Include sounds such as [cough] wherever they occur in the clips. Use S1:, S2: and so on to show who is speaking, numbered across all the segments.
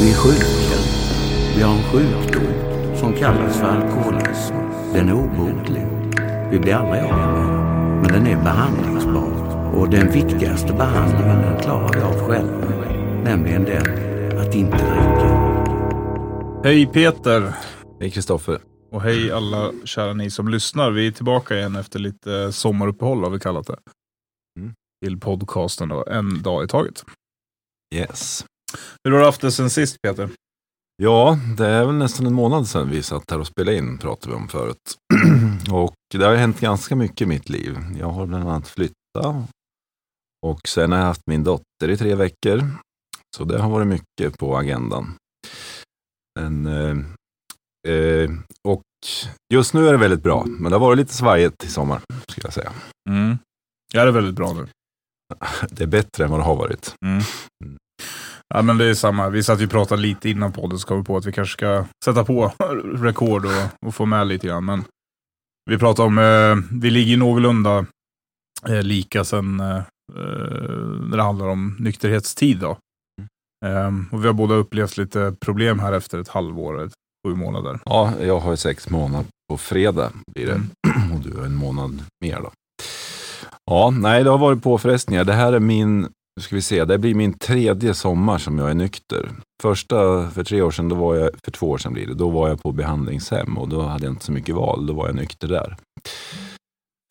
S1: Vi är sjuka. Vi har en sjukdom som kallas för alkoholism. Den är obotlig. Vi blir aldrig av med den. Men den är behandlingsbar. Och den viktigaste behandlingen den klarar vi av själva. Nämligen den att inte dricka.
S2: Hej Peter!
S3: Hej Kristoffer.
S2: Och hej alla kära ni som lyssnar. Vi är tillbaka igen efter lite sommaruppehåll har vi kallat det.
S3: Mm.
S2: Till podcasten då, en dag i taget.
S3: Yes.
S2: Hur har du haft det sen sist Peter?
S3: Ja, det är väl nästan en månad sedan vi satt här och spelade in, pratade vi om förut. [clears throat] och det har hänt ganska mycket i mitt liv. Jag har bland annat flyttat. Och sen har jag haft min dotter i tre veckor. Så det har varit mycket på agendan. Men, eh, eh, och just nu är det väldigt bra, men det har varit lite svajigt i sommar, skulle jag säga.
S2: Mm. Är det väldigt bra nu. [laughs]
S3: Det är bättre än vad det har varit.
S2: Mm. Ja, men det är samma. Vi satt ju och pratade lite innan podden, så kom vi på att vi kanske ska sätta på [laughs] rekord och, och få med lite grann. Men vi pratade om, eh, vi ligger någorlunda eh, lika sen eh, när det handlar om nykterhetstid. Då. Mm. och vi har båda upplevt lite problem här efter ett halvår, ett, sju månader.
S3: Ja, jag har sex månader på fredag blir det.
S2: Mm. [clears throat]
S3: Och du har en månad mer då. Ja, nej, det har varit påfrestningar. Det här är min, nu ska vi se, det blir min tredje sommar som jag är nykter. Första, för tre år sedan, då var jag, för två år sedan blir det, då var jag på behandlingshem och då hade jag inte så mycket val, då var jag nykter där.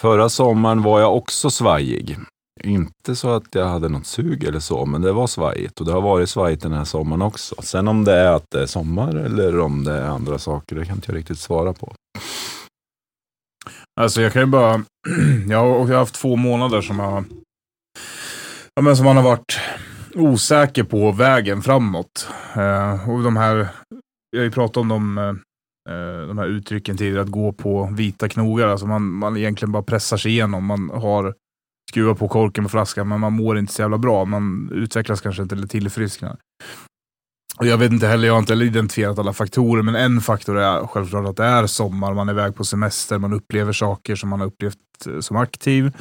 S3: Förra sommaren var jag också svajig. Inte så att jag hade något sug eller så, men det var svajigt och det har varit svajigt den här sommaren också. Sen om det är att det är sommar eller om det är andra saker, det kan inte jag riktigt svara på.
S2: Alltså jag kan ju bara, [clears throat] jag har, jag har haft två månader som har, ja, men som man har varit osäker på vägen framåt. Eh, och de här, jag har ju pratat om de, eh, eh, de här uttrycken tidigare, att gå på vita knogar. Alltså man, man egentligen bara pressar sig igenom. Man har skruvat på korken på flaskan, men man mår inte så jävla bra. Man utvecklas kanske inte eller tillfrisknar. Och jag vet inte heller, jag har inte heller identifierat alla faktorer, men en faktor är självklart att det är sommar, man är iväg på semester, man upplever saker som man har upplevt eh, som aktiv,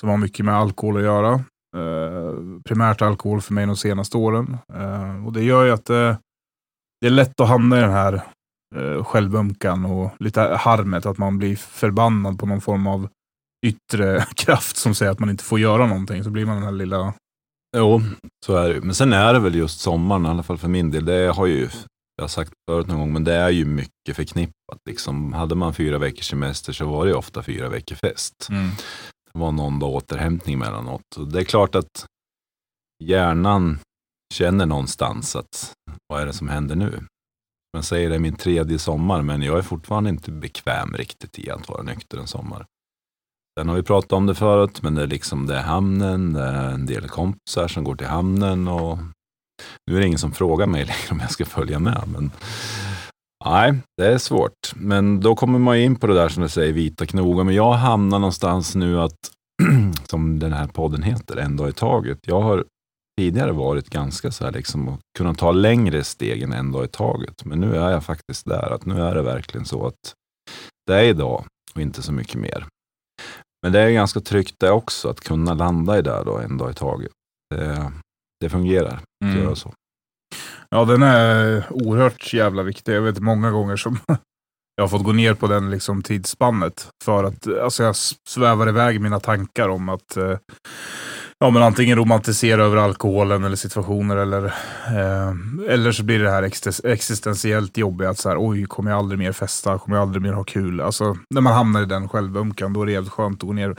S2: som har mycket med alkohol att göra. Eh, primärt alkohol för mig de senaste åren. Eh, och det gör ju att eh, det är lätt att hamna i den här eh, självömkan och lite harmet, att man blir förbannad på någon form av yttre [laughs] kraft som säger att man inte får göra någonting. Så blir man den här lilla
S3: Jo, så är det Men sen är det väl just sommaren, i alla fall för min del. Det har ju, jag har sagt förut någon gång, men det är ju mycket förknippat. Liksom, hade man fyra veckors semester så var det ju ofta fyra veckor fest.
S2: Mm.
S3: Det var någon dag återhämtning mellanåt. Det är klart att hjärnan känner någonstans att vad är det som händer nu? Man säger det är min tredje sommar, men jag är fortfarande inte bekväm riktigt i att vara nykter en sommar. Sen har vi pratat om det förut, men det är liksom det är hamnen, det är en del kompisar som går till hamnen och nu är det ingen som frågar mig [laughs] längre om jag ska följa med. Men nej, det är svårt. Men då kommer man in på det där som du säger, vita knogar. Men jag hamnar någonstans nu att, [clears throat] som den här podden heter, en dag i taget. Jag har tidigare varit ganska så här liksom att kunna ta längre steg än en dag i taget. Men nu är jag faktiskt där, att nu är det verkligen så att det är idag och inte så mycket mer. Men det är ganska tryggt det också, att kunna landa i det då en dag i taget. Det, det fungerar att
S2: Mm.
S3: göra så.
S2: Ja, den är oerhört jävla viktig. Jag vet många gånger som [laughs] jag har fått gå ner på den liksom tidsspannet. För att alltså jag svävar iväg i mina tankar om att eh, ja, men antingen romantisera över alkoholen eller situationer eller, eh, eller så blir det här existentiellt jobbiga att så här, oj, kommer jag aldrig mer festa? Kommer jag aldrig mer ha kul? Alltså, när man hamnar i den självömkan, då är det jävligt skönt att gå ner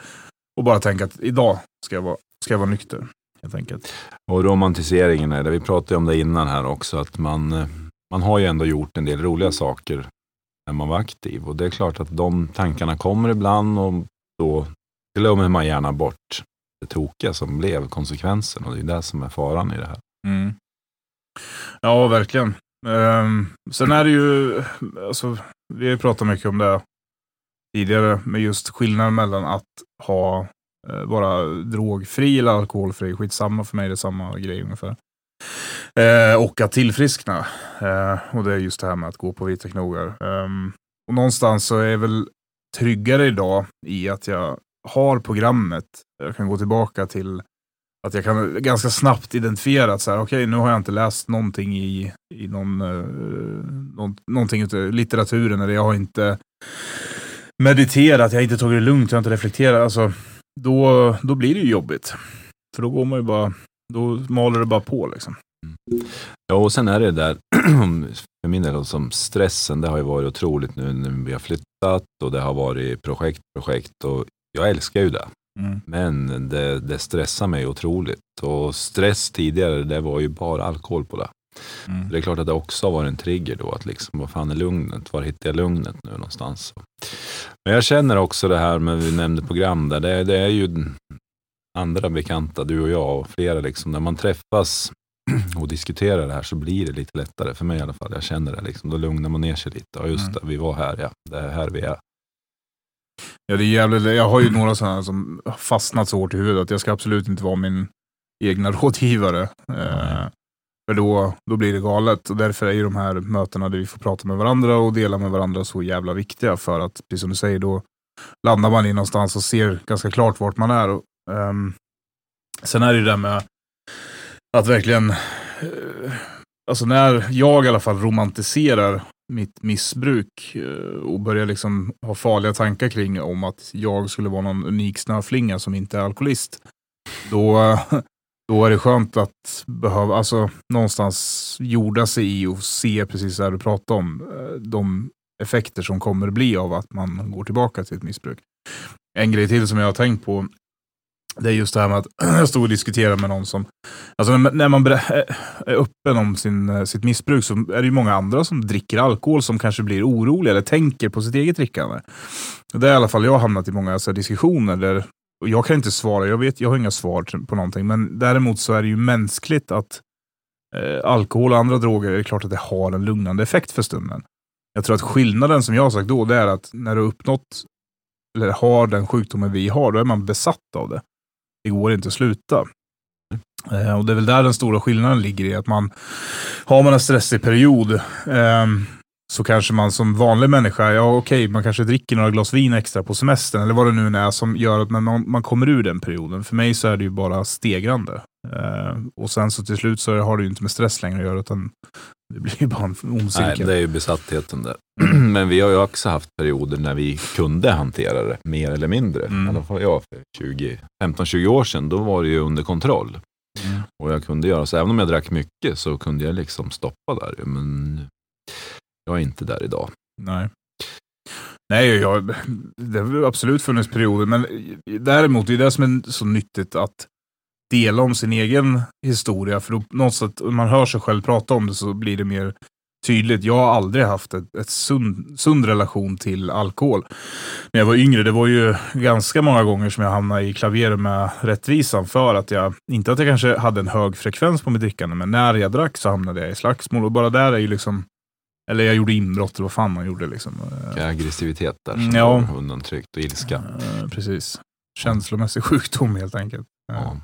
S2: och bara tänka att idag ska jag vara, ska jag vara nykter. Helt enkelt.
S3: Och romantiseringen är det. Vi pratade om det innan här också, att man, eh, man har ju ändå gjort en del roliga saker när man var aktiv. Och det är klart att de tankarna kommer ibland och då glömmer man gärna bort det tokiga som blev konsekvensen. Och det är det som är faran i det här.
S2: Mm. Ja, verkligen. Um, sen är det ju, alltså, vi har ju pratat mycket om det tidigare, med just skillnaden mellan att ha Eh, vara drogfri eller alkoholfri. Skitsamma för mig, det är samma grej ungefär. Eh, och att tillfriskna. Eh, och det är just det här med att gå på vita knogar. Eh, och någonstans så är jag väl tryggare idag i att jag har programmet. Jag kan gå tillbaka till att jag kan ganska snabbt identifiera att så här, okej, nu har jag inte läst någonting i, i någon, eh, någonting ute, litteraturen, eller jag har inte mediterat, jag har inte tagit det lugnt, jag har inte reflekterat. Alltså, då, då blir det ju jobbigt. För då går man ju bara, då maler det bara på liksom.
S3: Ja, och sen är det där, [clears throat] för min del, som stressen, det har ju varit otroligt nu när vi har flyttat och det har varit projekt, projekt och jag älskar ju det.
S2: Mm.
S3: Men det, det stressar mig otroligt. Och stress tidigare, det var ju bara alkohol på det.
S2: Mm.
S3: Det är klart att det också har varit en trigger då, att liksom, vad fan är lugnet? Var hittar jag lugnet nu någonstans? Men jag känner också det här med, vi nämnde program där, det, det är ju andra bekanta, du och jag och flera, liksom, när man träffas [clears throat] och diskuterar det här så blir det lite lättare, för mig i alla fall. Jag känner det, liksom, då lugnar man ner sig lite. Ja, just
S2: Mm.
S3: det, vi var här, ja. Det är här vi är.
S2: Ja, det är jävligt, jag har ju några sådana som fastnat så hårt i huvudet att jag ska absolut inte vara min egna [laughs] rådgivare. Eh, för då, då blir det galet. Och därför är ju de här mötena där vi får prata med varandra och dela med varandra så jävla viktiga. För att, precis som du säger, då landar man i någonstans och ser ganska klart vart man är. Och, um, sen är det ju det där med att verkligen, uh, alltså när jag i alla fall romantiserar mitt missbruk eh, och börjar liksom ha farliga tankar kring om att jag skulle vara någon unik snöflinga som inte är alkoholist. Då, då är det skönt att behöva, alltså någonstans jorda sig i och se precis det här du pratade om. Eh, de effekter som kommer bli av att man går tillbaka till ett missbruk. En grej till som jag har tänkt på det är just det här med att [clears throat] jag stod och diskuterade med någon som, alltså när, man eh, är öppen om sin, eh, sitt missbruk så är det ju många andra som dricker alkohol som kanske blir oroliga eller tänker på sitt eget drickande. Det är i alla fall jag har hamnat i många så här, diskussioner där, jag kan inte svara, jag vet, jag har inga svar på någonting, men däremot så är det ju mänskligt att eh, alkohol och andra droger, är det klart att det har en lugnande effekt för stunden. Jag tror att skillnaden som jag har sagt då, det är att när du har uppnått, eller har den sjukdomen vi har, då är man besatt av det. Det går inte att sluta. Eh, och det är väl där den stora skillnaden ligger i att man, har man en stressig period, eh, så kanske man som vanlig människa, ja okej, man kanske dricker några glas vin extra på semestern, eller vad det nu är som gör att man, man, kommer ur den perioden. För mig så är det ju bara stegrande. Eh, och sen så till slut så har det ju inte med stress längre att göra, utan det blir ju bara en ond
S3: Nej,
S2: cirkel.
S3: det är ju besattheten där. [clears throat] Men vi har ju också haft perioder när vi kunde hantera det, mer eller mindre.
S2: Mm.
S3: I alla fall jag för 20 15-20 år sedan, då var det ju under kontroll.
S2: Mm.
S3: Och jag kunde göra så, även om jag drack mycket så kunde jag liksom stoppa där. Men jag är inte där idag.
S2: Nej. Nej, jag, det har absolut funnits perioder, men däremot det är det som är så nyttigt att dela om sin egen historia. För då, någonstans, om man hör sig själv prata om det så blir det mer tydligt. Jag har aldrig haft ett, ett sund, sund relation till alkohol. När jag var yngre, det var ju ganska många gånger som jag hamnade i klaver med rättvisan för att jag, inte att jag kanske hade en hög frekvens på mitt drickande, men när jag drack så hamnade jag i slagsmål. Och bara där är ju liksom, eller jag gjorde inbrott eller vad fan man gjorde liksom.
S3: Aggressivitet där som
S2: Mm, ja.
S3: var undantryckt och ilska.
S2: Eh, precis. Känslomässig [laughs] sjukdom helt enkelt.
S3: Ja.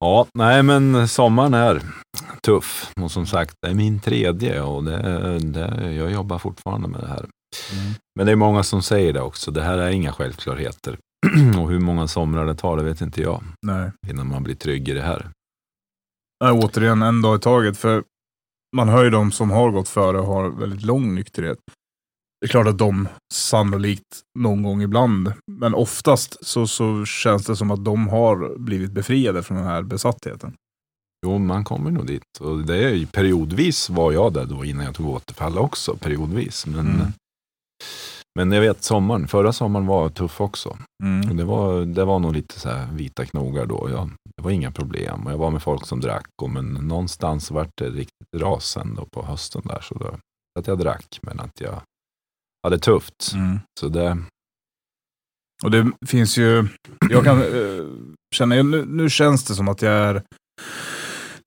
S3: ja, nej men sommaren är tuff. Och som sagt, det är min tredje och det, det, jag jobbar fortfarande med det här.
S2: Mm.
S3: Men det är många som säger det också. Det här är inga självklarheter. [clears throat] och hur många somrar det tar, det vet inte jag.
S2: Nej.
S3: Innan man blir trygg i det här.
S2: Nej, återigen, en dag i taget. För man hör ju de som har gått före och har väldigt lång nykterhet. Det är klart att de sannolikt någon gång ibland, men oftast så, så känns det som att de har blivit befriade från den här besattheten.
S3: Jo, man kommer nog dit. Och det är ju, periodvis var jag där då innan jag tog återfall också. Periodvis. Men,
S2: Mm.
S3: Men jag vet sommaren, förra sommaren var tuff också.
S2: Mm.
S3: Det var, det var nog lite så här vita knogar då. Jag, det var inga problem. Och jag var med folk som drack. Och, men någonstans vart det riktigt ras sen då på hösten där. Så då, att jag drack, men att jag hade tufft.
S2: Mm.
S3: Så det,
S2: Och det finns ju, jag kan eh, känna, nu, nu känns det som att jag är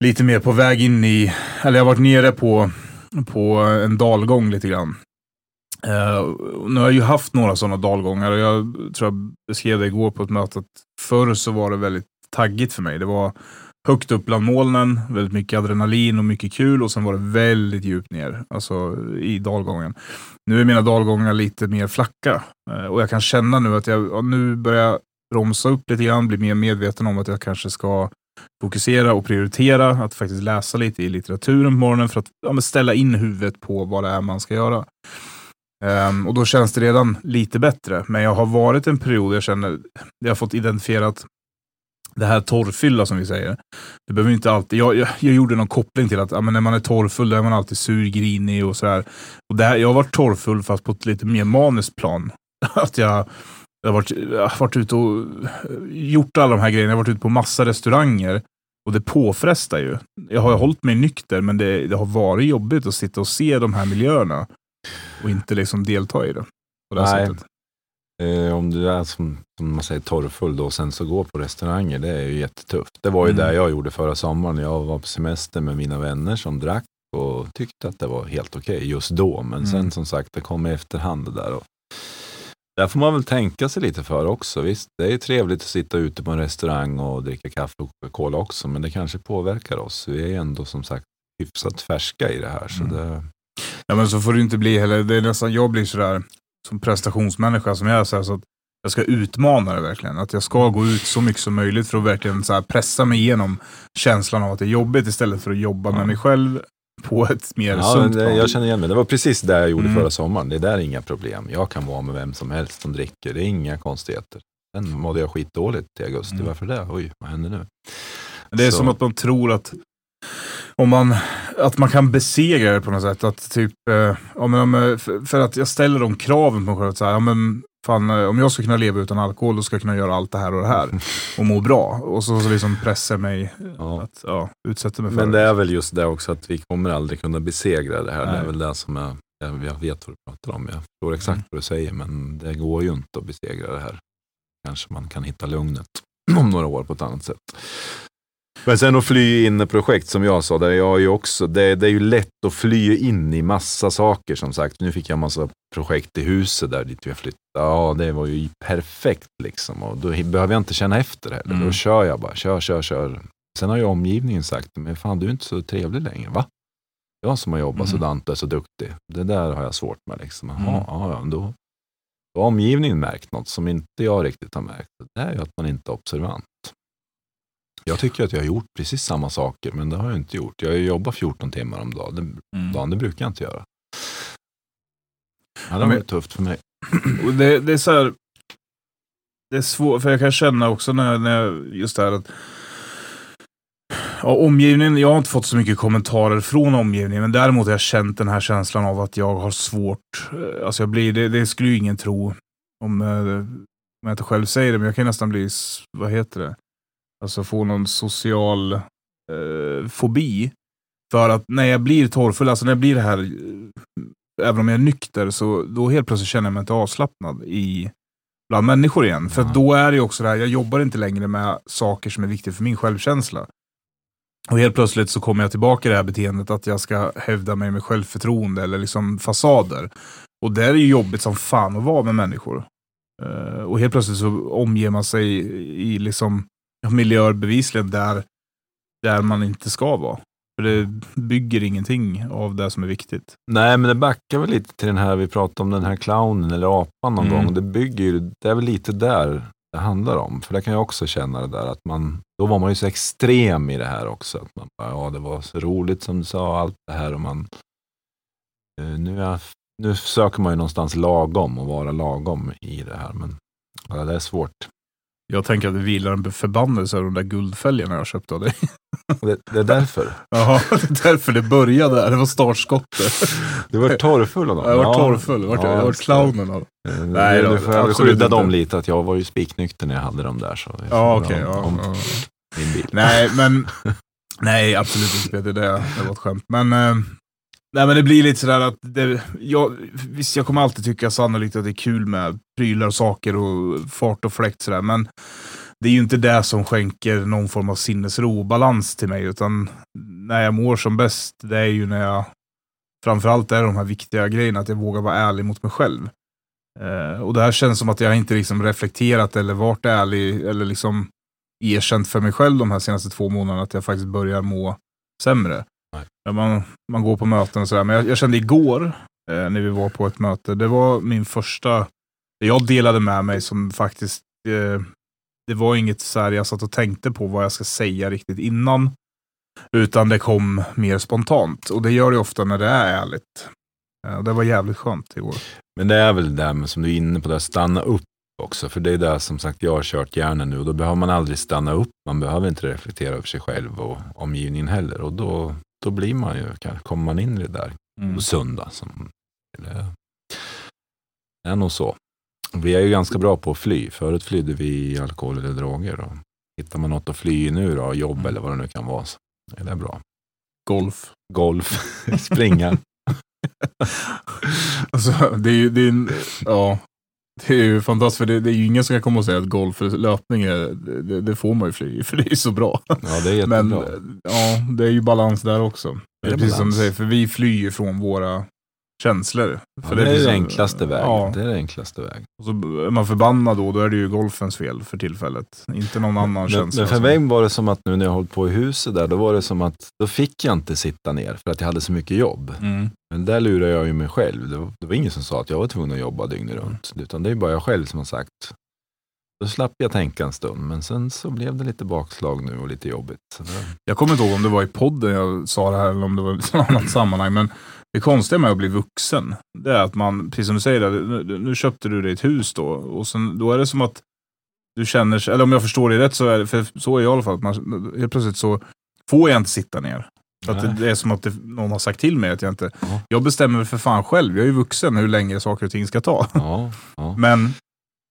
S2: lite mer på väg in i, eller jag har varit nere på, på en dalgång lite grann. Uh, nu har jag ju haft några sådana dalgångar och jag tror jag beskrev det igår på ett möte att förr så var det väldigt taggigt för mig. Det var högt upp bland molnen, väldigt mycket adrenalin och mycket kul och sen var det väldigt djupt ner, alltså i dalgången. Nu är mina dalgångar lite mer flacka uh, och jag kan känna nu att jag, ja, nu börjar bromsa upp lite grann, bli mer medveten om att jag kanske ska fokusera och prioritera, att faktiskt läsa lite i litteraturen på morgonen för att ja, ställa in huvudet på vad det är man ska göra. Um, och då känns det redan lite bättre. Men jag har varit en period jag känner, jag har fått identifierat det här torrfylla som vi säger. Det behöver inte alltid, jag, jag, jag gjorde någon koppling till att ja, men när man är torrfull då är man alltid sur, grinig och sådär. Och det här, jag har varit torrfull fast på ett lite mer maniskt plan. [laughs] att jag, jag, har varit, jag har varit ute och gjort alla de här grejerna. Jag har varit ute på massa restauranger. Och det påfrestar ju. Jag har hållit mig nykter, men det, det har varit jobbigt att sitta och se de här miljöerna. Och inte liksom delta i det. På det
S3: Nej.
S2: sättet.
S3: Eh, om du är som, som man säger torrfull då och sen så gå på restauranger, det är ju jättetufft. Det var ju
S2: Mm.
S3: det jag gjorde förra sommaren. Jag var på semester med mina vänner som drack och tyckte att det var helt okej just då. Men
S2: Mm.
S3: sen som sagt, det kom i efterhand det där. Och där får man väl tänka sig lite för också. Visst, det är ju trevligt att sitta ute på en restaurang och dricka kaffe och Coca-Cola också, men det kanske påverkar oss. Vi är ju ändå som sagt hyfsat färska i det här. Så
S2: Mm.
S3: det,
S2: Ja, men så får det inte bli heller. Det är nästan, jag blir sådär, som prestationsmänniska som jag är, så, här, så att jag ska utmana det verkligen. Att jag ska gå ut så mycket som möjligt för att verkligen så pressa mig igenom känslan av att det är jobbigt istället för att jobba
S3: Ja.
S2: med mig själv på ett mer
S3: Ja,
S2: sunt plan.
S3: jag känner igen mig. Det var precis det jag gjorde
S2: Mm.
S3: förra sommaren. Det där är inga problem. Jag kan vara med vem som helst som dricker. Det är inga konstigheter. Sen mådde jag skitdåligt i augusti.
S2: Mm.
S3: Varför det? Oj, vad händer nu?
S2: Det är
S3: Så-
S2: som att man tror att om man, att man kan besegra det på något sätt. Att typ, eh, ja, men, om, för, för att jag ställer de kraven på mig själv. att Så här, ja, men, fan, eh, om jag ska kunna leva utan alkohol, då ska jag kunna göra allt det här och det här. [laughs] Och må bra. Och så, så liksom pressar mig
S3: Ja.
S2: att ja, utsätta mig för
S3: Men det är väl just det också att vi kommer aldrig kunna besegra det här. Det är
S2: Nej.
S3: väl det som jag, jag, jag vet vad du pratar om. Jag förstår exakt
S2: Mm.
S3: vad du säger, men det går ju inte att besegra det här. Kanske man kan hitta lugnet om några år på ett annat sätt. Men sen att fly in i projekt som jag sa, där jag är ju också, det, det är ju lätt att fly in i massa saker som sagt. Nu fick jag massa projekt i huset där dit vi har flyttat. Ja, det var ju perfekt liksom. Och då behöver jag inte känna efter heller.
S2: Mm.
S3: Då kör jag bara, kör, kör, kör. Sen har ju omgivningen sagt, men fan du är inte så trevlig längre, va? Jag som har jobbat
S2: Mm.
S3: sådant och är så duktig. Det där har jag svårt med liksom. Jaha,
S2: Mm.
S3: ja, ja, då, då har omgivningen märkt något som inte jag riktigt har märkt. Det är ju att man inte är observant. Jag tycker att jag har gjort precis samma saker, men det har jag inte gjort. Jag har jobbat 14 timmar om dagen. Det,
S2: Mm.
S3: dagen, det brukar jag inte göra. Ja, det
S2: Men-
S3: var tufft för mig. [clears throat]
S2: Det, det är så här, det är svårt, för jag kan känna också när, när jag, just det här att ja, omgivningen, jag har inte fått så mycket kommentarer från omgivningen, men däremot har jag känt den här känslan av att jag har svårt, eh, alltså jag blir, det, det skulle ju ingen tro om, eh, om jag inte själv säger det, men jag kan nästan bli, vad heter det, alltså få någon social eh, fobi. För att när jag blir torrfull, alltså när jag blir det här, eh, även om jag är nykter, så då helt plötsligt känner jag mig inte avslappnad i bland människor igen. För då är det ju också det här, jag jobbar inte längre med saker som är viktiga för min självkänsla. Och helt plötsligt så kommer jag tillbaka i det här beteendet att jag ska hävda mig med självförtroende eller liksom fasader. Och det är ju jobbigt som fan att vara med människor. Eh, och helt plötsligt så omger man sig i liksom miljöer bevisligen där, där man inte ska vara. För det bygger ingenting av det som är viktigt.
S3: Nej, men det backar väl lite till den här, vi pratade om den här clownen eller apan någon
S2: Mm.
S3: gång. Det bygger ju, det är väl lite där det handlar om. För det kan jag också känna det där att man, då var man ju så extrem i det här också. Att man bara, ja det var så roligt som du sa, allt det här och man, eh, nu, är, nu söker man ju någonstans lagom och vara lagom i det här. Men ja, det är svårt.
S2: Jag tänker att det vilar en förbannelse över de där guldfälgarna jag köpte av dig.
S3: Det, det är därför.
S2: Jaha, det är därför det började. Det var startskottet.
S3: Du var torrfull av dem.
S2: Jag var
S3: Ja.
S2: torrfull. Jag var,
S3: Ja,
S2: jag var
S3: det.
S2: clownen av
S3: Eh,
S2: Nej då,
S3: nu får skydda dem lite, att jag var ju spiknykter när jag hade dem där. Så
S2: Ja, okej. ja,
S3: om
S2: ja.
S3: min bil.
S2: Nej, men... [laughs] Nej, absolut inte Peter. Det, det var ett skämt. Men, eh, nej, men det blir lite sådär att... Det, jag, visst, jag kommer alltid tycka sannolikt att det är kul med prylar och saker och fart och fläkt sådär. Men det är ju inte det som skänker någon form av sinnesro och balans till mig. Utan när jag mår som bäst, det är ju när jag... Framförallt är det de här viktiga grejerna, att jag vågar vara ärlig mot mig själv. Eh, och det här känns som att jag inte liksom reflekterat eller varit ärlig eller liksom erkänt för mig själv de här senaste två månaderna att jag faktiskt börjar må sämre.
S3: Nej.
S2: Man, man går på möten och sådär. Men jag, jag kände igår eh, när vi var på ett möte, det var min första, det jag delade med mig som faktiskt, eh, det var inget så här jag satt och tänkte på vad jag ska säga riktigt innan. Utan det kom mer spontant. Och det gör det ofta när det är ärligt. Eh, Det var jävligt skönt igår.
S3: Men det är väl det där med, som du är inne på, där, stanna upp också. För det är det som sagt jag har kört hjärnan nu och då behöver man aldrig stanna upp. Man behöver inte reflektera över sig själv och omgivningen heller. Och då, då blir man ju, kommer man in i det där
S2: Mm.
S3: sunda. Som, det är nog så. Vi är ju ganska bra på att fly. Förut flydde vi i alkohol eller droger. Och hittar man något att fly nu då, jobb
S2: Mm.
S3: eller vad det nu kan vara, så är det bra.
S2: Golf.
S3: Golf, [laughs] springa. [laughs]
S2: Alltså, det är ju, det är, en- ja, det är ju fantastiskt. För det, det är ju ingen som kan komma och säga att golf eller löpning är, det, det får man ju fly i, för det är så bra.
S3: Ja, det är jättebra.
S2: Men ja, det är ju balans där också. Det är precis som du
S3: balans.
S2: säger, för vi flyr ju från våra känslor.
S3: ja,
S2: För
S3: det, är
S2: som-
S3: enklaste vägen.
S2: Ja,
S3: Det är den enklaste vägen.
S2: och så är man förbannad då, då är det ju golfens fel för tillfället. Inte någon annan
S3: Men,
S2: känsla.
S3: men för mig var det som att nu när jag hållit på i huset där, då var det som att då fick jag inte sitta ner för att jag hade så mycket jobb.
S2: Mm.
S3: Men där lurar jag ju mig själv. Det var, det var ingen som sa att jag var tvungen att jobba dygnet runt. Utan det är bara jag själv som har sagt. Då slapp jag tänka en stund, men sen så blev det lite bakslag nu och lite jobbigt. Det,
S2: Jag kommer inte ihåg om det var i podden jag sa det här eller om det var i något annat sammanhang. Men det konstiga med att bli vuxen, det är att man, precis som du säger, nu, nu köpte du dig ett hus då. Och sen, då är det som att du känner, eller om jag förstår det rätt så är det, för så är jag i alla fall, att man, helt plötsligt så får jag inte sitta ner. För att det, det är som att det, någon har sagt till mig att jag inte,
S3: Ja.
S2: jag bestämmer för fan själv, jag är ju vuxen hur länge saker och ting ska ta.
S3: ja, ja. [laughs]
S2: Men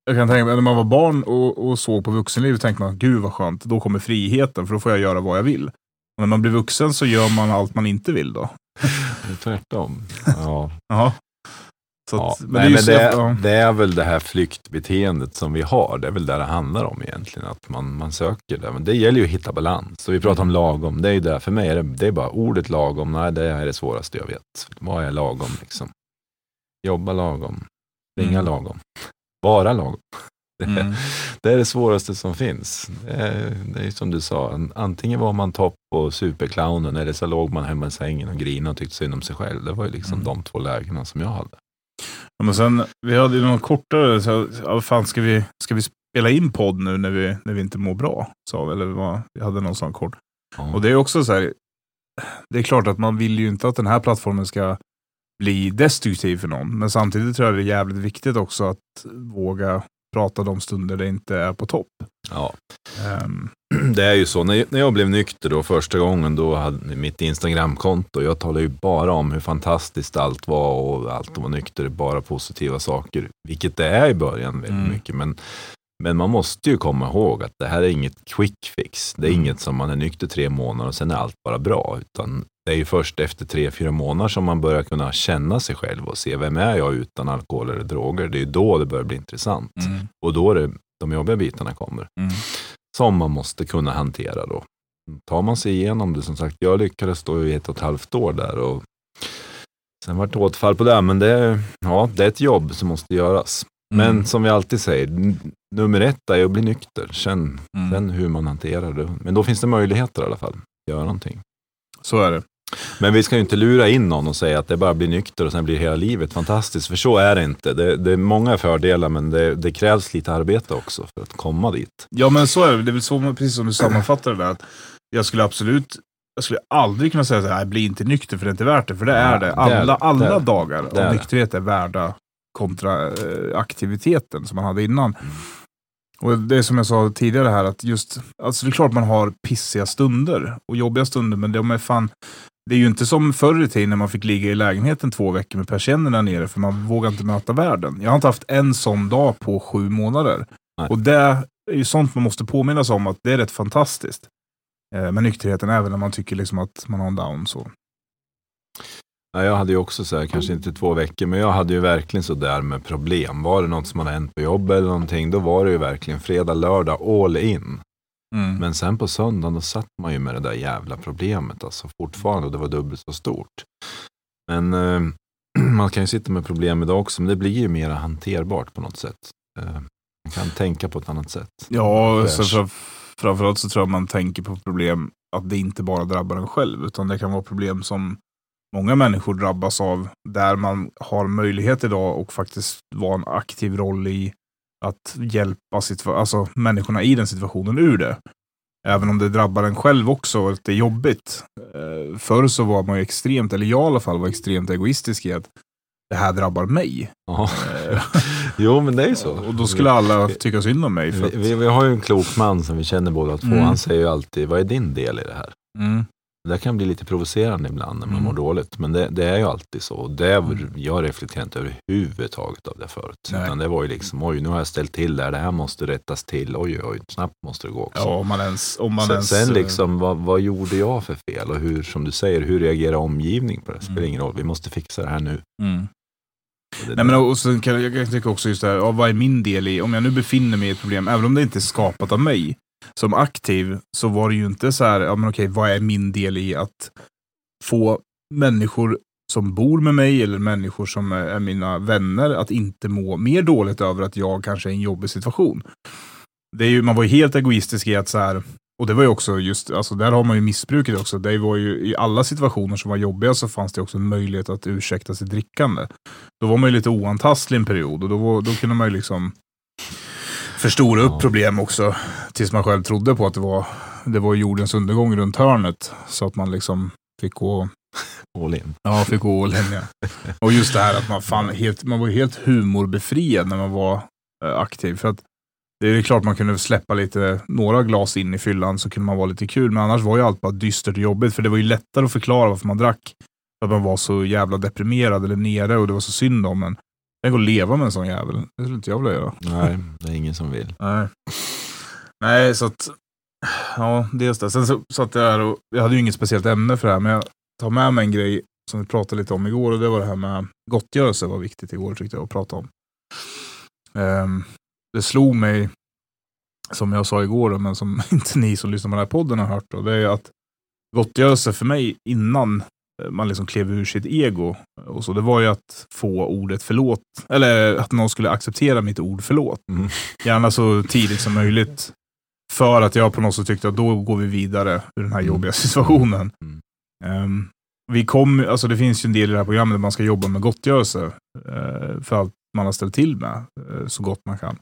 S2: jag kan tänka mig, när man var barn och, och såg på vuxenlivet tänkte man, gud vad skönt, då kommer friheten, för då får jag göra vad jag vill. Och när man blir vuxen så gör man allt man inte vill då.
S3: Det är tvärtom. [laughs] Ja. Ja.
S2: att, men
S3: Men,
S2: det är ju
S3: men det, är,
S2: ja.
S3: det är väl det här flyktbeteendet som vi har. Det är väl det det handlar om egentligen. Att man, man söker det. Men det gäller ju att hitta balans. Så vi pratar om lagom. Det är ju det. För mig är det, det är bara ordet lagom. Nej, det är det svåraste jag vet. Vad är lagom liksom? Jobba lagom. Springa
S2: Mm.
S3: lagom. Vara lagom. Det,
S2: Mm. [laughs]
S3: det är det svåraste som finns. Det är, det är som du sa. an- Antingen var man topp på superclownen eller så låg man hemma i sängen och grinade och tyckte synd om sig själv. Det var ju liksom
S2: Mm.
S3: de två lägena som jag hade.
S2: Ja, Men sen, vi hade ju någon kortare, så, ja, fan ska vi, ska vi spela in podd nu när vi, när vi inte mår bra? Sa vi, eller vad, vi hade någon sån kort.
S3: Ja.
S2: Och det är också så här, det är klart att man vill ju inte att den här plattformen ska bli destruktiv för någon. Men samtidigt tror jag det är jävligt viktigt också att våga prata de stunder det inte är på topp.
S3: Ja.
S2: Ehm, [clears throat]
S3: Det är ju så, när när jag blev nykter då första gången, då hade mitt Instagramkonto, jag talade ju bara om hur fantastiskt allt var och allt att vara nykter, bara positiva saker. Vilket det är i början väldigt
S2: Mm.
S3: mycket. Men, men man måste ju komma ihåg att det här är inget quick fix. Det är
S2: Mm.
S3: inget som man är nykter tre månader och sen är allt bara bra. Utan det är ju först efter tre, fyra månader som man börjar kunna känna sig själv och se vem är jag utan alkohol eller droger. Det är ju då det börjar bli intressant.
S2: mm,
S3: Och då är det de jobbiga bitarna kommer
S2: mm,
S3: som man måste kunna hantera då. Tar man sig igenom det, som sagt, jag lyckades stå i ett och ett halvt år där och sen var det återfall på det, men det, är- ja, det är ett jobb som måste göras. Men
S2: mm,
S3: som vi alltid säger, nummer ett är att bli nykter, sen,
S2: mm.
S3: sen hur man hanterar det. Men då finns det möjligheter i alla fall, göra någonting.
S2: Så är det.
S3: Men vi ska ju inte lura in någon och säga att det bara blir nykter och sen blir hela livet fantastiskt, för så är det inte. Det, det är många fördelar, men det, det krävs lite arbete också för att komma dit.
S2: Ja men så är det. Det är väl så, precis som du sammanfattar det där. Att jag skulle absolut, jag skulle aldrig kunna säga så här, "Nej, bli inte nykter för det är inte värt det. För det är det. Alla, alla
S3: Det är
S2: dagar av nykterhet är värda kontra eh, aktiviteten som man hade innan.
S3: Mm.
S2: Och det är som jag sa tidigare här, att just, alltså det är klart man har pissiga stunder och jobbiga stunder, men de är fan, det är ju inte som förr i tiden när man fick ligga i lägenheten två veckor med persiennerna nere för man vågar inte möta världen. Jag har inte haft en sån dag på sju månader.
S3: Nej.
S2: Och det är ju sånt man måste påminna sig om att det är rätt fantastiskt. Eh, med nykterheten, även när man tycker liksom att man har en down. Så.
S3: Ja, jag hade ju också så här, kanske inte två veckor, men jag hade ju verkligen så där med problem. Var det något som hade hänt på jobbet eller någonting, då var det ju verkligen fredag, lördag, all in.
S2: Mm.
S3: Men sen på söndagen, då satt man ju med det där jävla problemet, alltså fortfarande, och det var dubbelt så stort. Men eh, [clears throat] man kan ju sitta med problem idag också, men det blir ju mer hanterbart på något sätt. Eh, man kan tänka på ett annat sätt.
S2: Ja, så fra, framförallt så tror jag man tänker på problem att det inte bara drabbar en själv, utan det kan vara problem som många människor drabbas av, där man har möjlighet idag och faktiskt vara en aktiv roll i att hjälpa situa- alltså, människorna i den situationen ur det. Även om det drabbar en själv också och att det är jobbigt. Eh, förr så var man ju extremt, eller jag i alla fall var extremt egoistisk i att det här drabbar mig. Eh, [laughs]
S3: Jo, men det är ju så.
S2: och då skulle alla tycka synd om mig. För att,
S3: Vi, vi, vi har ju en klok man som vi känner båda två.
S2: Mm.
S3: Han säger ju alltid, vad är din del i det här?
S2: mm,
S3: Det kan bli lite provocerande ibland när man
S2: Mm.
S3: mår dåligt. Men det, det är ju alltid så. Det,
S2: Mm.
S3: Jag reflekterar inte överhuvudtaget av det förut.
S2: Nej.
S3: Utan det var ju liksom, oj nu har jag ställt till det här, det här måste rättas till. Oj, oj, snabbt måste det gå också.
S2: ja, om man ens... Om man
S3: sen,
S2: ens
S3: sen
S2: eh,
S3: liksom, vad, vad gjorde jag för fel? Och hur, som du säger, hur reagerar omgivningen på det? Det spelar
S2: Mm.
S3: ingen roll, vi måste fixa det här nu.
S2: Mm.
S3: Det
S2: Nej, men och sen kan, jag kan tycka också just det här, ja, vad är min del i, om jag nu befinner mig i ett problem, även om det inte är skapat av mig, som aktiv så var det ju inte så här, ja men okej, vad är min del i att få människor som bor med mig eller människor som är mina vänner att inte må mer dåligt över att jag kanske är i en jobbig situation. Det är ju, man var ju helt egoistisk i att så här, och det var ju också just, alltså där har man ju missbruket också. Det var ju i alla situationer som var jobbiga så fanns det också en möjlighet att ursäkta sitt drickande. Då var man ju lite oantastlig en period och då, var, då kunde man ju liksom förstora upp problem också. Tills man själv trodde på att det var, det var jordens undergång runt hörnet. Så att man liksom fick gå,
S3: all in.
S2: ja, fick gå all in, ja. Och just det här att man, fan, helt, man var helt humorbefriad när man var eh, aktiv. För att det är klart man kunde släppa lite, några glas in i fyllan så kunde man vara lite kul. Men annars var ju allt bara dystert och jobbigt. För det var ju lättare att förklara varför man drack. För att man var så jävla deprimerad eller nere och det var så synd om en. Tänk att leva med en sån jävel. Det skulle inte jag vilja göra.
S3: Nej, det är ingen som vill.
S2: Nej. Nej, så att... Ja, dels det. Sen så satt jag här och jag hade ju inget speciellt ämne för det här, men jag tar med mig en grej som vi pratade lite om igår och det var det här med gottgörelse var viktigt igår tyckte jag att prata om. Ehm, det slog mig, som jag sa igår, men som [laughs] inte ni som lyssnar på den här podden har hört, då, det är att gottgörelse för mig innan man liksom klev ur sitt ego, och så, det var ju att få ordet förlåt, eller att någon skulle acceptera mitt ord förlåt.
S3: Mm.
S2: Gärna så tidigt som möjligt. För att jag på något sätt tyckte att då går vi vidare ur den här
S3: Mm.
S2: jobbiga situationen.
S3: Mm.
S2: Ehm, vi kom, alltså det finns ju en del i det här programmet där man ska jobba med gottgörelse. eh, för allt man har ställt till med, eh, så gott man kan.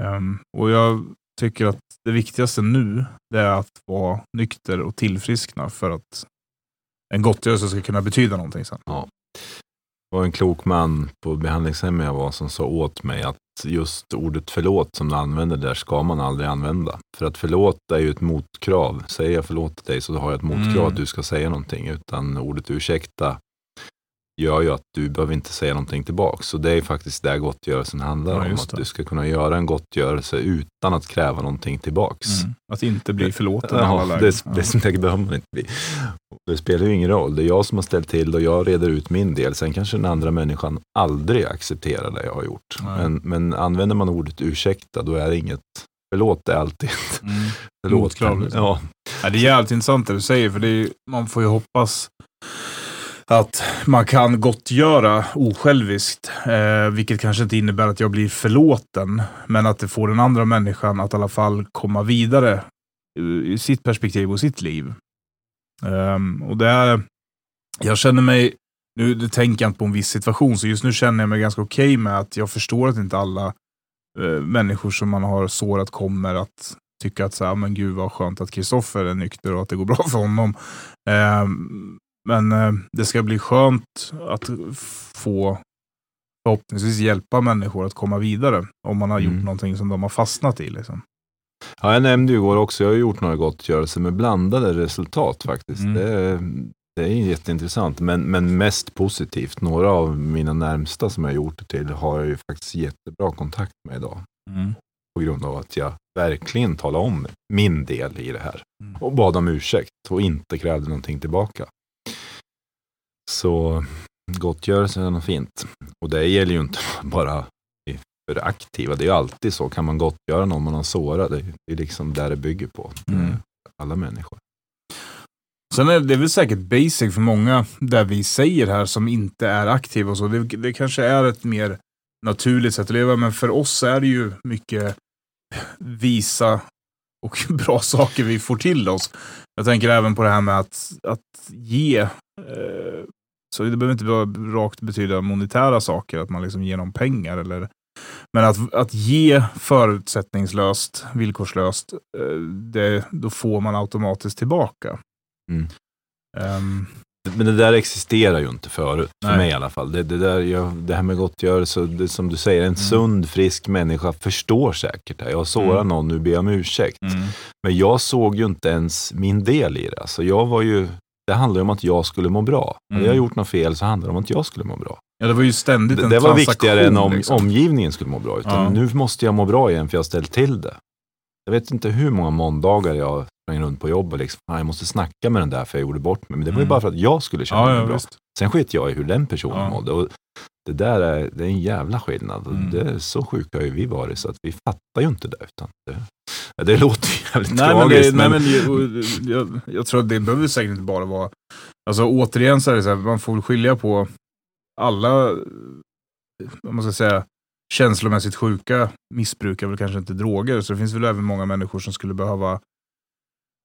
S2: Ehm, och jag tycker att det viktigaste nu, det är att vara nykter och tillfriskna för att en gottgörelse ska kunna betyda någonting sen.
S3: Det var en klok man på behandlingshemmet jag var som sa åt mig att just ordet förlåt som du använder där ska man aldrig använda. För att förlåt är ju ett motkrav. Säger jag förlåt dig så har jag ett motkrav
S2: Mm.
S3: att du ska säga någonting. Utan ordet ursäkta gör ju att du behöver inte säga någonting tillbaka. Så det är faktiskt det gottgörelsen handlar
S2: Ja,
S3: om. Att du ska kunna göra en gottgörelse utan att kräva någonting tillbaks.
S2: Mm. Att inte bli förlåten alla
S3: Ja,
S2: lägen.
S3: det,
S2: Ja.
S3: det, det behöver man inte bli. Det spelar ju ingen roll. Det är jag som har ställt till det och jag reder ut min del. Sen kanske den andra människan aldrig accepterar det jag har gjort. Men, men använder man ordet ursäkta, då är det inget förlåt. Det är alltid
S2: Mm.
S3: förlåt.
S2: Liksom.
S3: Ja,
S2: Ja, det är jävligt intressant det du säger, för är, man får ju hoppas att man kan gottgöra osjälviskt. Eh, vilket kanske inte innebär att jag blir förlåten, men att det får den andra människan att i alla fall komma vidare i- sitt perspektiv och sitt liv. Ehm, och det är, jag känner mig, nu det tänker jag inte på en viss situation, så just nu känner jag mig ganska okej med att jag förstår att inte alla eh, människor som man har sårat kommer att tycka att så här, men gud vad skönt att Kristoffer är nykter och att det går bra för honom. Ehm, men eh, det ska bli skönt att få förhoppningsvis hjälpa människor att komma vidare om man har gjort
S3: Mm.
S2: någonting som de har fastnat i. Liksom.
S3: Ja, jag nämnde ju igår också, jag har gjort några gottgörelser med blandade resultat faktiskt.
S2: Mm.
S3: Det, det är jätteintressant, men, men mest positivt. Några av mina närmsta som jag har gjort det till har jag ju faktiskt jättebra kontakt med idag. På grund av att jag verkligen talade om min del i det här.
S2: Mm.
S3: Och bad om ursäkt och inte krävde någonting tillbaka. Så gottgörelse är något fint. Och det gäller ju inte [laughs] bara för aktiva. Det är ju alltid så. Kan man gottgöra någon man har sårat? Det det är liksom där det bygger på.
S2: Mm.
S3: Alla människor.
S2: Sen är det väl säkert basic för många där vi säger här som inte är aktiva och så. Det, det kanske är ett mer naturligt sätt att leva, men för oss är det ju mycket visa och [laughs] bra saker vi får till oss. Jag tänker även på det här med att, att ge. Eh, så det behöver inte bara rakt betyda monetära saker, att man liksom ger dem pengar eller Men att, att ge förutsättningslöst, villkorslöst, eh, det, då får man automatiskt tillbaka.
S3: Mm.
S2: Ehm,
S3: Men det där existerar ju inte förut, för
S2: Nej.
S3: mig i alla fall. Det, det, där, jag, det här med gottgörelse, det, som du säger, en
S2: Mm.
S3: sund, frisk människa förstår säkert det. Jag sårar
S2: Mm.
S3: någon, nu ber jag om ursäkt.
S2: mm,
S3: Men jag såg ju inte ens min del i det. Alltså jag var ju, det handlade ju om att jag skulle må bra. Hade
S2: Mm.
S3: jag gjort något fel så handlade det om att jag skulle må bra.
S2: Ja, det var ju ständigt
S3: Det,
S2: en
S3: det var
S2: transaktion,
S3: viktigare än om
S2: liksom.
S3: omgivningen skulle må bra. Utan
S2: Ja.
S3: nu måste jag må bra igen för jag har ställt till det. Jag vet inte hur många måndagar jag sprang runt på jobbet. Liksom, "Fan, jag måste snacka med den där för jag gjorde bort mig. Men det var ju
S2: Mm.
S3: bara för att jag skulle känna
S2: Ja,
S3: mig
S2: ja,
S3: bra.
S2: visst.
S3: Sen skit jag i hur den personen
S2: Ja.
S3: mådde. Och det där är, det är en jävla skillnad.
S2: Mm.
S3: Det är så sjuka har ju vi varit så att vi fattar ju inte det. Utan det, det låter ju jävligt
S2: Nej, men,
S3: tragiskt.
S2: det,
S3: men,
S2: nej, men jag, jag, jag tror att det behöver säkert inte bara vara... Alltså återigen så är det så här, man får skilja på alla, vad man ska säga, känslomässigt sjuka missbrukar väl kanske inte droger. Så det finns väl även många människor som skulle behöva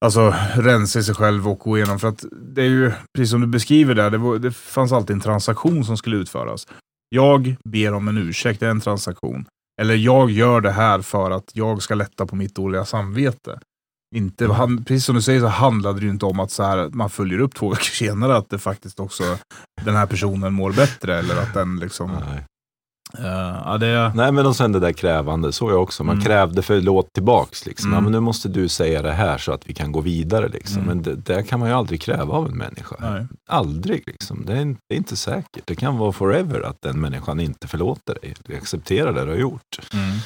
S2: Alltså rensa sig själv och gå igenom. För att det är ju, precis som du beskriver där, det, var, det fanns alltid en transaktion som skulle utföras. Jag ber om en ursäkt, det är en transaktion. Eller jag gör det här för att jag ska lätta på mitt dåliga samvete. Inte, han, precis som du säger så handlade det ju inte om att så här, man följer upp två [laughs] veckor senare att det faktiskt också den här personen mår bättre. Eller att den liksom...
S3: nej.
S2: Eh, ja, det,
S3: nej, men och sen det där krävande, så jag också. Man
S2: Mm.
S3: krävde förlåt tillbaks. Liksom.
S2: Mm.
S3: Ja, men nu måste du säga det här så att vi kan gå vidare. Liksom.
S2: Mm.
S3: Men det, det kan man ju aldrig kräva av en människa.
S2: nej.
S3: Aldrig. Liksom. Det, är, inte- det är inte säkert. Det kan vara forever att den människan inte förlåter dig. Du accepterar det du har gjort.
S2: Mm.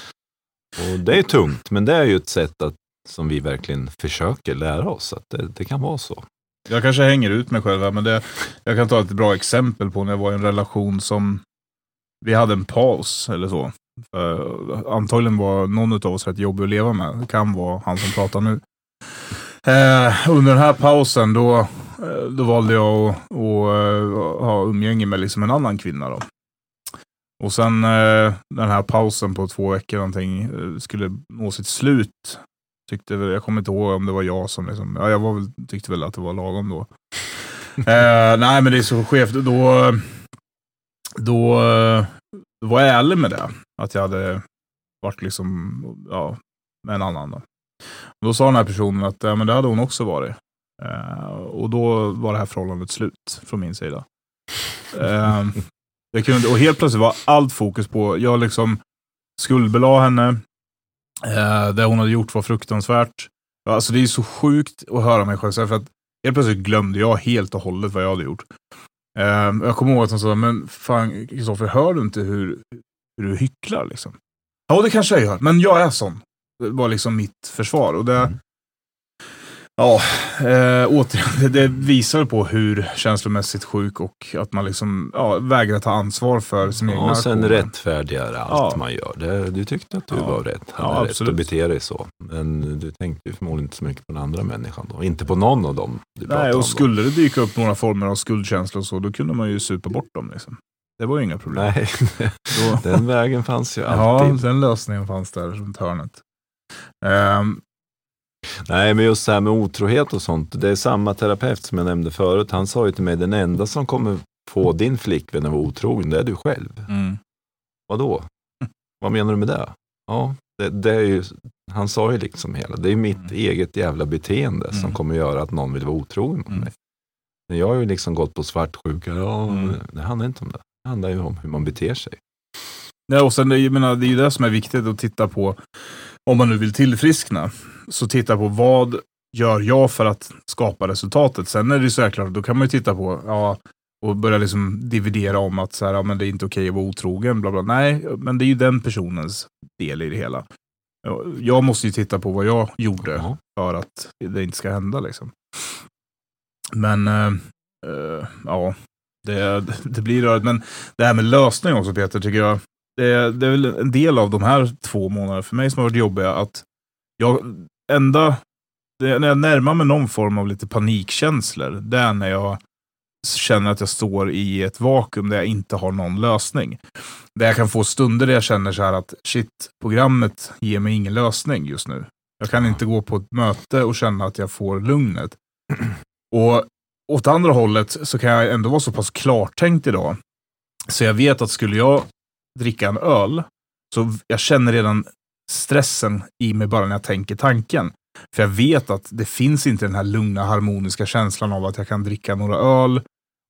S3: Och det är tungt, men det är ju ett sätt att, som vi verkligen försöker lära oss. Att det, det kan vara så.
S2: Jag kanske hänger ut mig själv här, men det, jag kan ta ett bra exempel på när jag var i en relation som vi hade en paus eller så. För, antagligen var någon av oss rätt jobbig att leva med. Det kan vara han som pratar nu. Eh, under den här pausen då, eh, då valde jag att, att ha umgänge med liksom en annan kvinna. Då. Och sen den här pausen på två veckor någonting skulle nå sitt slut. Tyckte, jag kommer inte ihåg om det var jag som liksom, ja, jag var väl, tyckte väl att det var lagom då. [laughs] nej men det är så skevt. Då, då, då var jag ärlig med det. Att jag hade varit liksom, ja, med en annan. Då, då sa den här personen att ja, men det hade hon också varit. Eh, och då var det här förhållandet slut från min sida. Eh, jag kunde, och helt plötsligt var allt fokus på, jag liksom skuldbelade henne. Eh, det hon hade gjort var fruktansvärt. Alltså det är så sjukt att höra mig själv säga, för att helt plötsligt glömde jag helt och hållet vad jag hade gjort. Eh, jag kommer ihåg att hon sa, men fan Kristoffer, hör du inte hur, hur du hycklar liksom? Ja, det kanske jag gör, men jag är sån. Det var liksom mitt försvar. Och det,
S3: Mm.
S2: Ja, eh, återigen, [laughs] det, det visar på hur känslomässigt sjuk och att man liksom ja, vägrar ta ansvar för sin egna
S3: Och sen
S2: aktioner.
S3: rättfärdigar allt
S2: Ja.
S3: man gör. Det, du tyckte att du
S2: Ja.
S3: var rätt.
S2: Ja,
S3: Hade rätt
S2: absolut.
S3: att bete dig så. Men du tänkte ju förmodligen inte så mycket på den andra människan då. Inte på någon av dem du
S2: Nej,
S3: om.
S2: och
S3: då.
S2: skulle det dyka upp några former av skuldkänslor och så, då kunde man ju supa bort dem. Liksom. Det var ju inga problem.
S3: Nej, [laughs] den vägen fanns ju [laughs]
S2: ja,
S3: alltid.
S2: den lösningen fanns där runt hörnet. Ehm,
S3: Nej, men just det här med otrohet och sånt. Det är samma terapeut som jag nämnde förut. Han sa ju till mig, den enda som kommer få din flickvän att vara otrogen, det är du själv.
S2: mm,
S3: Vadå? Vad menar du med det? Ja, det, det är ju, han sa ju liksom hela, det är mitt
S2: Mm.
S3: eget jävla beteende som
S2: Mm.
S3: kommer göra att någon vill vara otrogen mot
S2: Mm.
S3: mig. Jag har ju liksom gått på svartsjuka, ja,
S2: Mm.
S3: det handlar inte om det. Det handlar ju om hur man beter sig.
S2: Ja, och sen, jag menar, det är ju det som är viktigt att titta på om man nu vill tillfriskna. Så titta på vad gör jag för att skapa resultatet. Sen är det ju säkert, då kan man ju titta på ja, och börja liksom dividera om att så här, ja, men det är inte okej att vara otrogen. Bla bla. Nej, men det är ju den personens del i det hela. Ja, Jag måste ju titta på vad jag gjorde
S3: Ja.
S2: för att det inte ska hända. Liksom. Men eh, eh, ja, det, det blir rörigt. Men det här med lösning också Peter, tycker jag. Det, det är väl en del av de här två månaderna för mig som har varit jobbiga. Att jag enda, det, när jag närmar mig någon form av lite panikkänslor, det är när jag känner att jag står i ett vakuum där jag inte har någon lösning. Där jag kan få stunder där jag känner så här att shit, programmet ger mig ingen lösning just nu. Jag kan inte gå på ett möte och känna att jag får lugnet. Och åt andra hållet så kan jag ändå vara så pass klartänkt idag. Så jag vet att skulle jag dricka en öl Så jag känner redan stressen i mig bara när jag tänker tanken. För jag vet att det finns inte den här lugna harmoniska känslan av att jag kan dricka några öl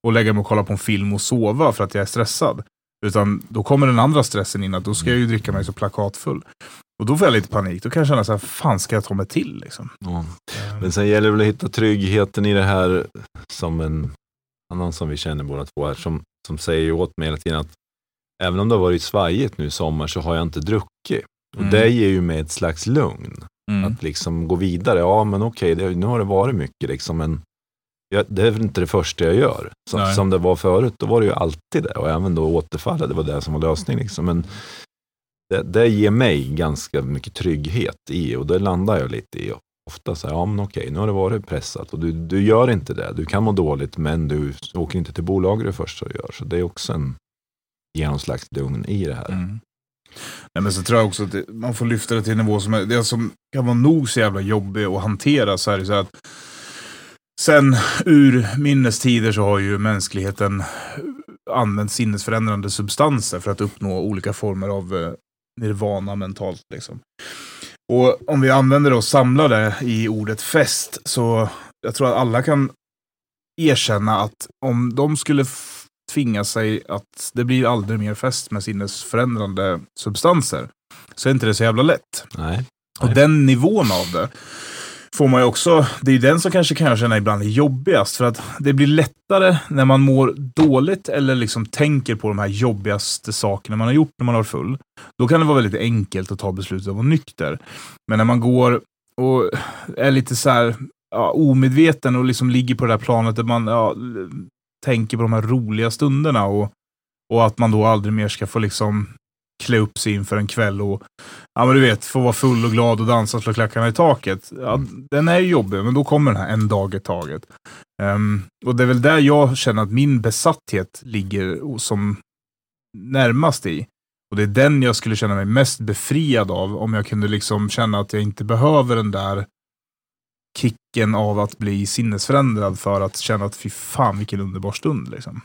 S2: och lägga mig och kolla på en film och sova för att jag är stressad. Utan då kommer den andra stressen in, att då ska jag ju dricka mig så plakatfull. Och då får jag lite panik. Då kan jag känna så här, fan ska jag ta mig till liksom?
S3: Ja. Men sen gäller det väl att hitta tryggheten i det här som en annan som vi känner båda två här, som, som säger åt mig hela tiden att även om det har varit svajigt nu i sommar så har jag inte druckit. Och
S2: Mm.
S3: det ger ju mig ett slags lugn.
S2: Mm.
S3: Att liksom gå vidare. Ja, men okej, det, nu har det varit mycket liksom, men jag, det är väl inte det första jag gör. Som,
S2: Nej.
S3: som det var förut, då var det ju alltid det. Och även då återfallet, det var det som var lösningen. Liksom. Men det, det ger mig ganska mycket trygghet i och det landar jag lite i. Ofta så här, ja men okej, nu har det varit pressat och du, du gör inte det. Du kan må dåligt, men du åker inte till bolaget det första du gör. Så det är också en, ge någon slags lugn i det här.
S2: Mm. Nej, men så tror jag också att det, man får lyfta det till en nivå som, är, det som kan vara nog så jävla jobbig att hantera. Så är det så att sen ur minnestider så har ju mänskligheten använt sinnesförändrande substanser för att uppnå olika former av eh, nirvana mentalt. Liksom. Och om vi använder och samlar det i ordet fest så jag tror att alla kan erkänna att om de skulle tvinga sig att det blir aldrig mer fest med sinnesförändrande substanser så är inte det så jävla lätt.
S3: Nej.
S2: Och
S3: Nej.
S2: den nivån av det får man ju också, det är den som kanske kan jag känna ibland är jobbigast. För att det blir lättare när man mår dåligt eller liksom tänker på de här jobbigaste sakerna man har gjort när man var full. Då kan det vara väldigt enkelt att ta beslutet att vara nykter. Men när man går och är lite så här ja, omedveten och liksom ligger på det där planet där man ja, tänker på de här roliga stunderna och, och att man då aldrig mer ska få liksom klä upp sig inför en kväll och ja, men du vet, få vara full och glad och dansa och slå klackarna i taket. Ja, Den är jobbig, men då kommer den här en dag i taget. Ehm, och det är väl där jag känner att min besatthet ligger som närmast i. Och det är den jag skulle känna mig mest befriad av om jag kunde liksom känna att jag inte behöver den där kicken av att bli sinnesförändrad för att känna att fy fan vilken underbar stund. Liksom.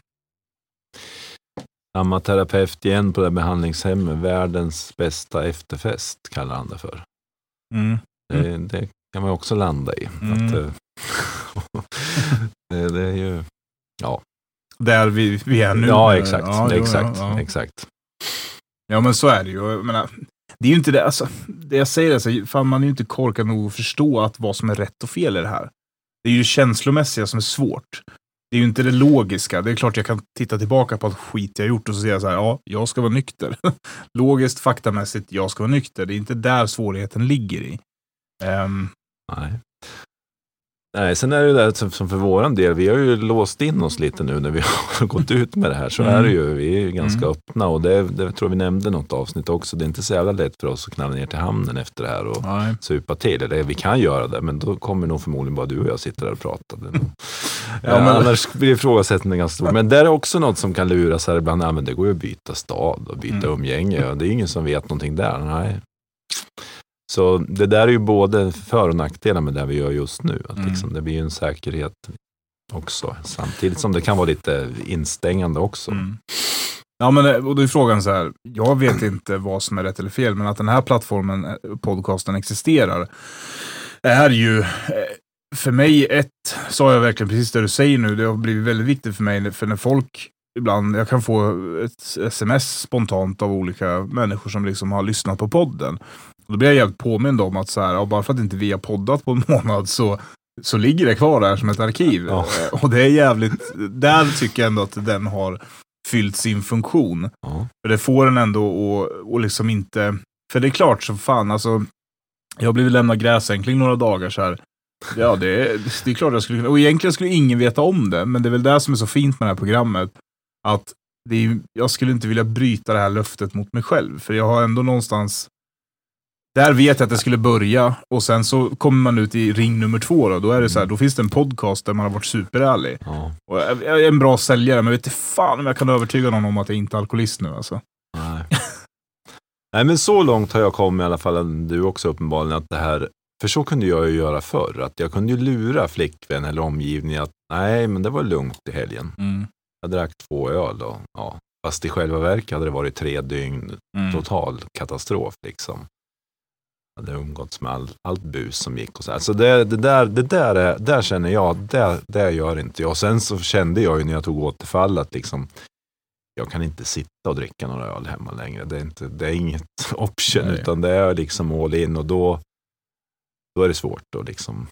S3: Samma terapeut igen på det behandlingshemmet. Världens bästa efterfest kallar han det för.
S2: Mm.
S3: Det, det kan man också landa i.
S2: Mm.
S3: Att, eh, [laughs] det, det är ju...
S2: Där vi, vi är nu.
S3: ja, exakt.
S2: Ja,
S3: exakt,
S2: ja, ja.
S3: exakt.
S2: Ja men så är det ju. Jag menar, det är ju inte det, alltså, det jag säger, alltså, fan, man är ju inte korkad nog att förstå att vad som är rätt och fel i det här. Det är ju det känslomässiga som är svårt. Det är ju inte det logiska. Det är klart jag kan titta tillbaka på allt skit jag gjort och så säga så här, ja, jag ska vara nykter. [laughs] Logiskt, faktamässigt, jag ska vara nykter. Det är inte där svårigheten ligger i. Um,
S3: Nej. Nej, sen är det ju det som för våran del, vi har ju låst in oss lite nu när vi [laughs] har gått ut med det här. Så
S2: Mm.
S3: är det ju, vi är ju ganska
S2: Mm.
S3: öppna och det, det tror jag vi nämnde något avsnitt också. Det är inte så jävla lätt för oss att knalla ner till hamnen efter det här och
S2: nej.
S3: supa till. Eller vi kan göra det, men då kommer nog förmodligen bara du och jag sitta där och prata. [laughs]
S2: Ja,
S3: ja,
S2: men-
S3: Annars blir ifrågasättningen ganska stor. Men det är också något som kan luras här ibland. Ja, men det går ju att byta stad och byta
S2: Mm.
S3: umgänge. Det är ingen som vet någonting där. Nej. Så det där är ju både för och nackdelar med det vi gör just nu. Att
S2: Mm.
S3: liksom, det blir ju en säkerhet också. Samtidigt som det kan vara lite instängande också.
S2: Mm. Ja, men eh, och då är frågan så här. Jag vet [clears throat] inte vad som är rätt eller fel, men att den här plattformen, eh, podcasten, existerar är ju eh, för mig ett, sa jag verkligen precis det du säger nu, det har blivit väldigt viktigt för mig, för när folk ibland, jag kan få ett sms spontant av olika människor som liksom har lyssnat på podden. Och då blir jag jävligt påmind om att så här, bara för att inte vi har poddat på en [laughs] månad så, så ligger det kvar där som ett arkiv.
S3: Ja.
S2: Eh, Och det är jävligt, där tycker jag ändå att den har fyllt sin funktion.
S3: Ja.
S2: För det får en ändå att och liksom inte... För det är klart som fan, alltså. Jag har blivit lämnad gräsänkling några dagar så här. Ja, det är, det är klart jag skulle kunna. Och egentligen skulle ingen veta om det, men det är väl det som är så fint med det här programmet. Att det är, jag skulle inte vilja bryta det här löftet mot mig själv, för jag har ändå någonstans där vet jag att det skulle börja och sen så kommer man ut i ring nummer två då. Då är det så här, då finns det en podcast där man har varit superärlig.
S3: Ja.
S2: Och jag jag är en bra säljare, men jag vet inte fan om jag kan övertyga någon om att jag inte är alkoholist nu alltså.
S3: Nej. [laughs] Nej, men så långt har jag kommit i alla fall, du också uppenbarligen, att det här, för så kunde jag ju göra förr, att jag kunde ju lura flickvän eller omgivning att nej, men det var lugnt i helgen. Jag drack två öl och ja, Fast i själva verket hade det varit tre dygn
S2: Mm.
S3: total katastrof. Liksom. Hade umgåtts med all, allt bus som gick. Och så här. så det, det, där, det där, är, där känner jag, det, det gör inte jag. Sen så kände jag ju när jag tog återfall att liksom, jag kan inte sitta och dricka några öl hemma längre. Det är, inte, det är inget [laughs] option,
S2: Nej.
S3: utan det är liksom all in och då, då är det svårt att liksom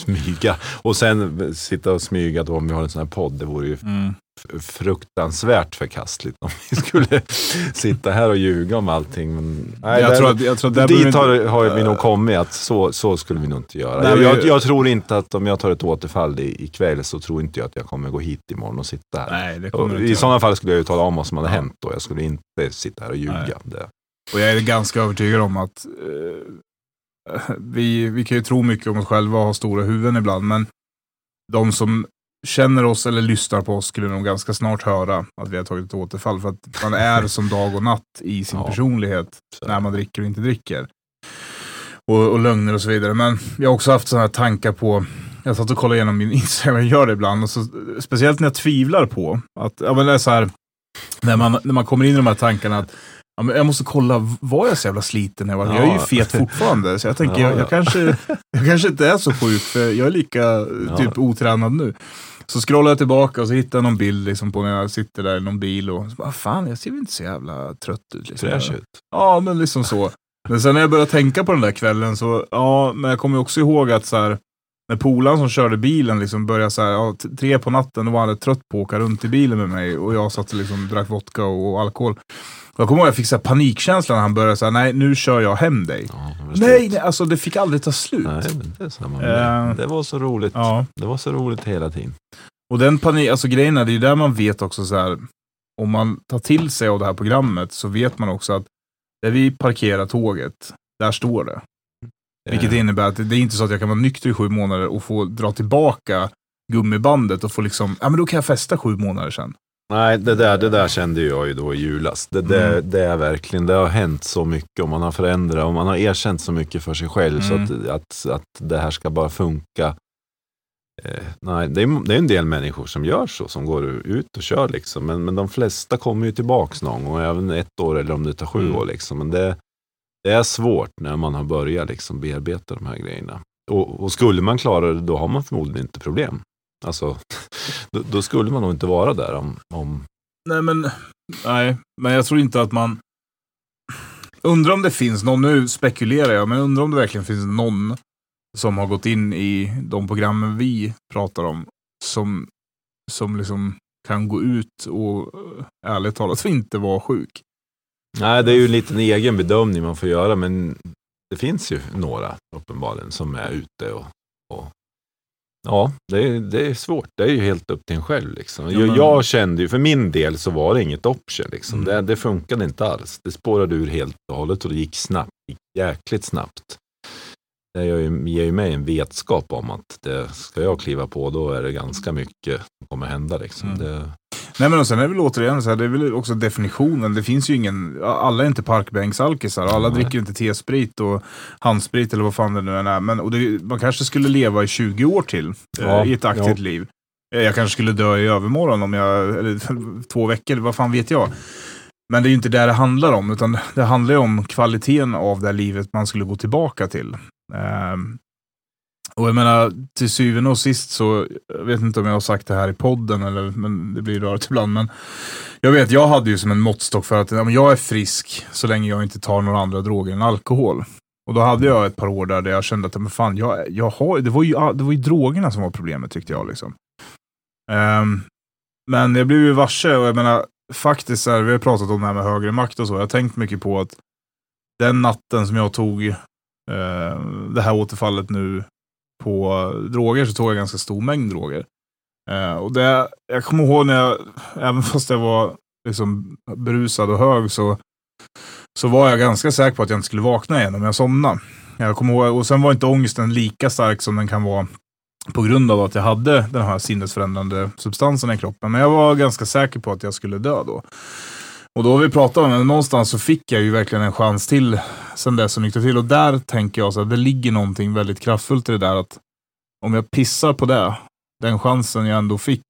S3: smyga. Och sen sitta och smyga då om vi har en sån här podd, det vore ju
S2: Mm.
S3: fruktansvärt förkastligt om vi [laughs] skulle sitta här och ljuga om allting. Men, nej,
S2: jag,
S3: det-
S2: tror att, jag tror att där
S3: Dit har, har vi nog kommit att så, så skulle vi nog inte göra.
S2: Nej,
S3: jag, jag, jag tror inte att om jag tar ett återfall ikväll så tror inte jag att jag kommer gå hit imorgon och sitta här.
S2: Nej, det
S3: Och
S2: kommer du
S3: I sådana fall skulle jag ju tala om vad som hade hänt då. Jag skulle inte sitta här och ljuga.
S2: Nej.
S3: Det.
S2: Och jag är ganska övertygad om att eh, [laughs] vi, vi kan ju tro mycket om oss själva och ha stora huvuden ibland, men de som känner oss eller lyssnar på oss skulle nog ganska snart höra att vi har tagit ett återfall. För att man är [laughs] som dag och natt i sin
S3: Ja.
S2: personlighet när man dricker och inte dricker. Och, och lögner och så vidare. Men jag har också haft sådana här tankar på, jag satt och kollade igenom min [laughs] Instagram, jag gör det ibland, och så, speciellt när jag tvivlar på att, ja men det är så här, när man, när man kommer in i de här tankarna att ja, men jag måste kolla, var jag så jävla sliten när jag var? Jag är ju
S3: Ja.
S2: fet fortfarande, så jag tänker,
S3: Ja,
S2: jag, jag,
S3: ja.
S2: kanske, jag kanske inte är så sjuk, för jag är lika
S3: Ja.
S2: typ otränad nu. Så scrollar jag tillbaka och så hittar jag någon bild liksom, på när jag sitter där i någon bil och så bara, fan, jag ser väl inte så jävla trött ut. Liksom.
S3: Fräsch ut.
S2: Ja, men liksom så. Men sen när jag började tänka på den där kvällen så, ja, men jag kommer också ihåg att så här, när polaren som körde bilen liksom började så här, ja, tre på natten, då var han trött på att åka runt i bilen med mig och jag satt och liksom drack vodka och, och alkohol. Jag kommer ihåg att jag fick så panikkänsla när han började säga nej nu kör jag hem dig.
S3: Ja,
S2: Nej, nej, alltså det fick aldrig ta slut.
S3: Nej, det är samma
S2: Eh.
S3: med. Det var så roligt.
S2: Ja.
S3: Det var så roligt hela tiden.
S2: Och den panik, alltså grejen är, det är ju där man vet också så här, om man tar till sig av det här programmet så vet man också att där vi parkerar tåget, där står det. Vilket
S3: Eh,
S2: innebär att det det är inte så att jag kan vara nykter i sju månader och få dra tillbaka gummibandet och få liksom, ja men då kan jag festa sju månader sen.
S3: Nej, det där, det där kände jag ju då i julas. Det, det,
S2: Mm.
S3: det är verkligen, det har hänt så mycket och man har förändrat och man har erkänt så mycket för sig själv
S2: Mm.
S3: så att, att, att det här ska bara funka. Eh, nej, det är, det är en del människor som gör så, som går ut och kör liksom. Men, men de flesta kommer ju tillbaks någon gång, även ett år eller om det tar sju
S2: Mm.
S3: år liksom. Men det, det är svårt när man har börjat liksom bearbeta de här grejerna. Och, och skulle man klara det, då har man förmodligen inte problem. Alltså, då, då skulle man nog inte vara där om, om
S2: Nej men, nej, men jag tror inte att man... Undrar om det finns någon, nu spekulerar jag, men undrar om det verkligen finns någon som har gått in i de programmen vi pratar om, som, som liksom kan gå ut och eh, ärligt talat [laughs] inte vara sjuk.
S3: Nej, det är ju en liten egen bedömning man får göra, men det finns ju några uppenbarligen som är ute och, och Ja, det är, det är svårt. Det är ju helt upp till en själv. Liksom.
S2: Ja,
S3: jag,
S2: men-
S3: jag kände ju, för min del så var det inget option. Liksom.
S2: Mm.
S3: Det, det funkade inte alls. Det spårade ur helt och hållet och det gick snabbt. Gick jäkligt snabbt. Det ger ju, ger ju mig en vetskap om att det, ska jag kliva på då är det ganska mycket som kommer hända. Liksom.
S2: Mm.
S3: Det,
S2: Nej men och sen är det väl återigen så här, det är väl också definitionen. Det finns ju ingen, alla är inte parkbänksalkisar. Alla
S3: Nej.
S2: dricker inte T-sprit och handsprit eller vad fan det nu än är. Men, och det, man kanske skulle leva i 20 år till
S3: Ja,
S2: eh, i ett aktivt
S3: ja.
S2: liv. Eh, Jag kanske skulle dö i övermorgon om jag, eller [laughs] två veckor, vad fan vet jag. Men det är ju inte det det handlar om, utan det handlar ju om kvaliteten av det livet man skulle gå tillbaka till. Ehm, och jag menar, till syvende och sist så, jag vet inte om jag har sagt det här i podden, eller, men det blir rörigt ibland, men jag vet, jag hade ju som en måttstock för att ja, jag är frisk så länge jag inte tar några andra droger än alkohol. Och då hade jag ett par år där, där jag kände att men fan, jag, jag har, det, var ju, det var ju drogerna som var problemet tyckte jag. Liksom. Um, men jag blev ju varse och jag menar, faktiskt, så här, vi har pratat om det här med högre makt och så. Jag har tänkt mycket på att den natten som jag tog eh, det här återfallet nu på droger så tog jag ganska stor mängd droger. Eh, och det, jag kommer ihåg när jag, även fast jag var liksom berusad och hög så, så var jag ganska säker på att jag inte skulle vakna igen om jag somnade. Jag kommer ihåg, och sen var inte ångesten lika stark som den kan vara på grund av att jag hade den här sinnesförändrande substansen i kroppen. Men jag var ganska säker på att jag skulle dö då. Och då har vi pratat om det, någonstans så fick jag ju verkligen en chans till sen dess att nyktra till. Och där tänker jag så att det ligger någonting väldigt kraftfullt i det där att om jag pissar på det, den chansen jag ändå fick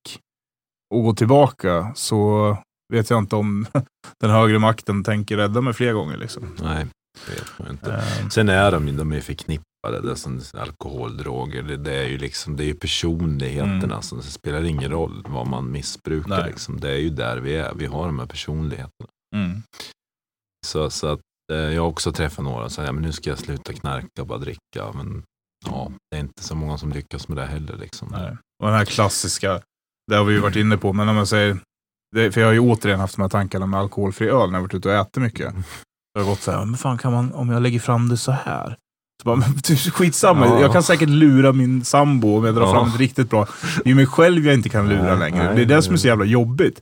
S2: att gå tillbaka, så vet jag inte om [laughs] den högre makten tänker rädda mig fler gånger. Liksom.
S3: Nej, det vet man inte.
S2: Eh,
S3: Sen är de, de är förknippade, det som alkohol, droger. Det, det är ju liksom, det är ju personligheterna.
S2: Mm.
S3: Så det spelar ingen roll vad man missbrukar. Liksom. Det är ju där vi är. Vi har de här personligheterna.
S2: mm.
S3: Så, så att, eh, jag har också träffat några som säger, men nu ska jag sluta knarka och bara dricka. Men ja, det är inte så många som lyckas med det heller. Liksom.
S2: Nej. Och den här klassiska, det har vi ju varit inne på, men om man säger, det, för jag har ju återigen haft de här tankarna med alkoholfri öl när jag varit ute och ätit mycket. Jag har gått så här, men fan kan man, om jag lägger fram det så här? Så bara, men typ, skitsamma,
S3: Ja.
S2: jag kan säkert lura min sambo om jag drar
S3: Ja.
S2: fram ett riktigt bra. Det är mig själv jag inte kan lura
S3: Nej,
S2: längre.
S3: nej,
S2: det är det som är så jävla jobbigt.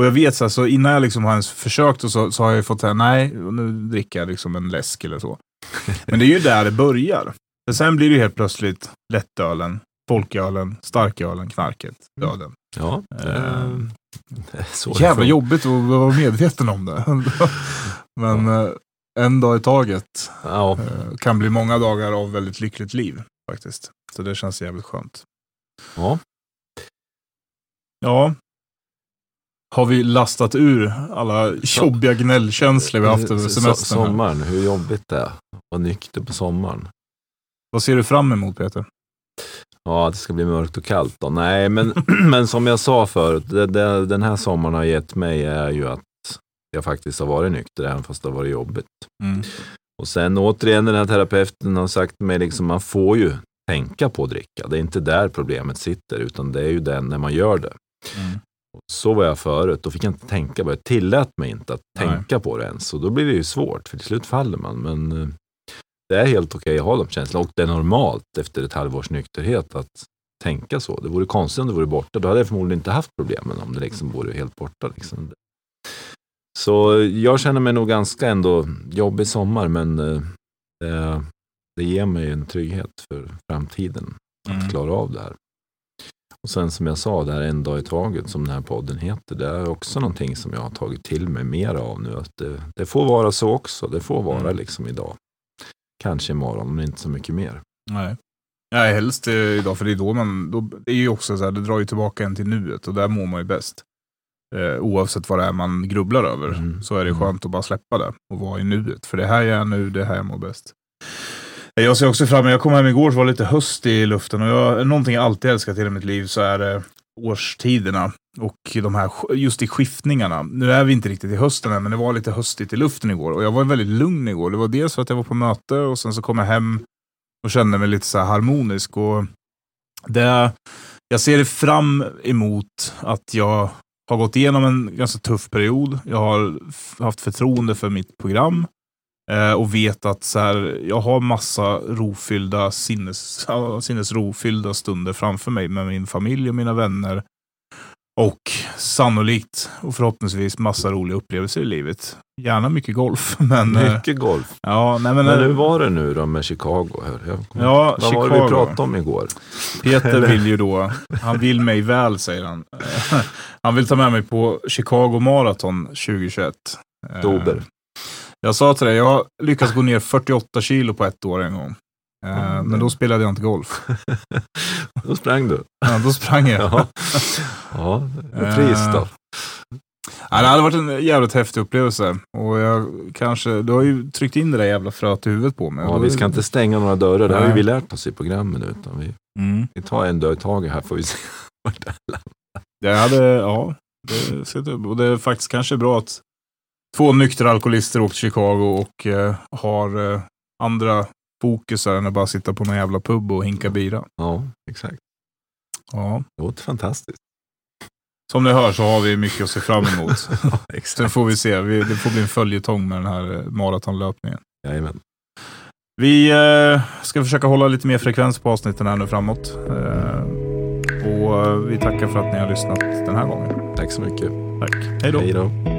S2: Och jag vet så, här, så innan jag liksom har ens försökt och så, så har jag fått säga nej, nu dricker jag liksom en läsk eller så. [laughs] Men det är ju där det börjar. Sen blir det helt plötsligt lättölen, folkölen, starkölen, knarket, döden.
S3: Ja, [laughs] är så
S2: Jävla jobbigt att vara medveten om det. [laughs] Men eh, en dag i taget
S3: Ja,
S2: eh, kan bli många dagar av väldigt lyckligt liv faktiskt. Så det känns jävligt skönt.
S3: ja.
S2: Ja. Har vi lastat ur alla jobbiga gnällkänslor vi haft över semestern? här?
S3: Sommaren, hur jobbigt det är. att Vara nykter på sommaren.
S2: Vad ser du fram emot Peter?
S3: Ja, det ska bli mörkt och kallt då. Nej, men, [clears throat] men som jag sa förut, det, det, den här sommaren har gett mig är ju att jag faktiskt har varit nykter, även fast det har varit jobbigt.
S2: Mm.
S3: Och sen återigen, den här terapeuten har sagt till mig, liksom, man får ju tänka på att dricka. Det är inte där problemet sitter, utan det är ju den när man gör det.
S2: Mm.
S3: Så var jag förut, då fick jag inte tänka på det. Jag tillät mig inte att
S2: Nej.
S3: tänka på det ens. Och då blir det ju svårt, för till slut faller man. Men eh, det är helt okej att ha de känslorna. Och det är normalt efter ett halvårs nykterhet att tänka så. Det vore konstigt om det vore borta. Då hade jag förmodligen inte haft problemen om det liksom vore helt borta. Liksom. Så jag känner mig nog ganska ändå jobbig sommar, men eh, det, det ger mig en trygghet för framtiden att
S2: Mm.
S3: klara av det här. Och sen som jag sa, det här en dag i taget som den här podden heter, det är också någonting som jag har tagit till mig mer av nu. Att det, det får vara så också. Det får vara
S2: Mm.
S3: liksom idag. Kanske imorgon, men inte så mycket mer.
S2: Nej. Nej, helst eh, idag, för det är då man, då, det är ju också så här, det drar ju tillbaka en till nuet och där mår man ju bäst. Eh, oavsett vad det är man grubblar över,
S3: Mm.
S2: så är det
S3: Mm.
S2: skönt att bara släppa det och vara i nuet. För det här jag nu, det här jag mår bäst. Eh, Jag ser också fram emot, jag kom hem igår så var det lite höst i luften och jag, någonting jag alltid älskat i hela mitt liv så är det årstiderna och de här, just i skiftningarna. Nu är vi inte riktigt i hösten än, men det var lite höstigt i luften igår och jag var väldigt lugn igår. Det var dels för att jag var på möte och sen så kom jag hem och kände mig lite så harmonisk. Och det, jag ser fram emot att jag har gått igenom en ganska tuff period. Jag har haft förtroende för mitt program eh, och vet att så här, jag har massa rofyllda, sinnes, [laughs] sinnesrofyllda stunder framför mig med min familj och mina vänner. Och sannolikt och förhoppningsvis massa roliga upplevelser i livet. Gärna mycket golf. [laughs] Men, eh,
S3: Mycket golf.
S2: ja, nej, men,
S3: Men
S2: eh,
S3: hur var det nu då med Chicago? Här?
S2: Ja,
S3: vad var det
S2: Chicago.
S3: vi pratade om igår?
S2: Peter [laughs] vill ju då, han vill mig väl säger han. Han vill ta med mig på Chicago Marathon 2021. Eh,
S3: Oktober.
S2: Jag sa till dig, jag har lyckats gå ner 48 kilo på ett år en gång. Eh,
S3: Mm.
S2: Men då spelade jag inte golf. [laughs]
S3: Då sprang du.
S2: Ja, då sprang jag.
S3: Ja, ja pris då.
S2: Ja, det hade varit en jävligt häftig upplevelse. Och jag kanske, du har ju tryckt in det där jävla fröet i huvudet på mig.
S3: Ja, vi ska inte stänga några dörrar, det har ju vi lärt oss i programmet nu. Utan vi,
S2: Mm.
S3: vi tar en dörr i taget här får vi se. [laughs] vart det är.
S2: Jag hade, ja, det, och det är faktiskt kanske bra att två nyktra alkoholister åkt till Chicago och eh, har eh, andra fokusar än att bara sitta på någon jävla pub och hinka bira.
S3: Ja, exakt.
S2: Ja.
S3: Det låter fantastiskt.
S2: Som ni hör så har vi mycket att se fram emot. [laughs]
S3: Ja,
S2: Sen
S3: exakt.
S2: får vi se, vi, det får bli en följetong med den här eh, maratonlöpningen.
S3: Jajamän.
S2: Vi eh, ska försöka hålla lite mer frekvens på avsnitten här nu framåt. Eh, och eh, vi tackar för att ni har lyssnat den här gången.
S3: Tack så mycket.
S2: Tack. Hej då.
S3: Hej då.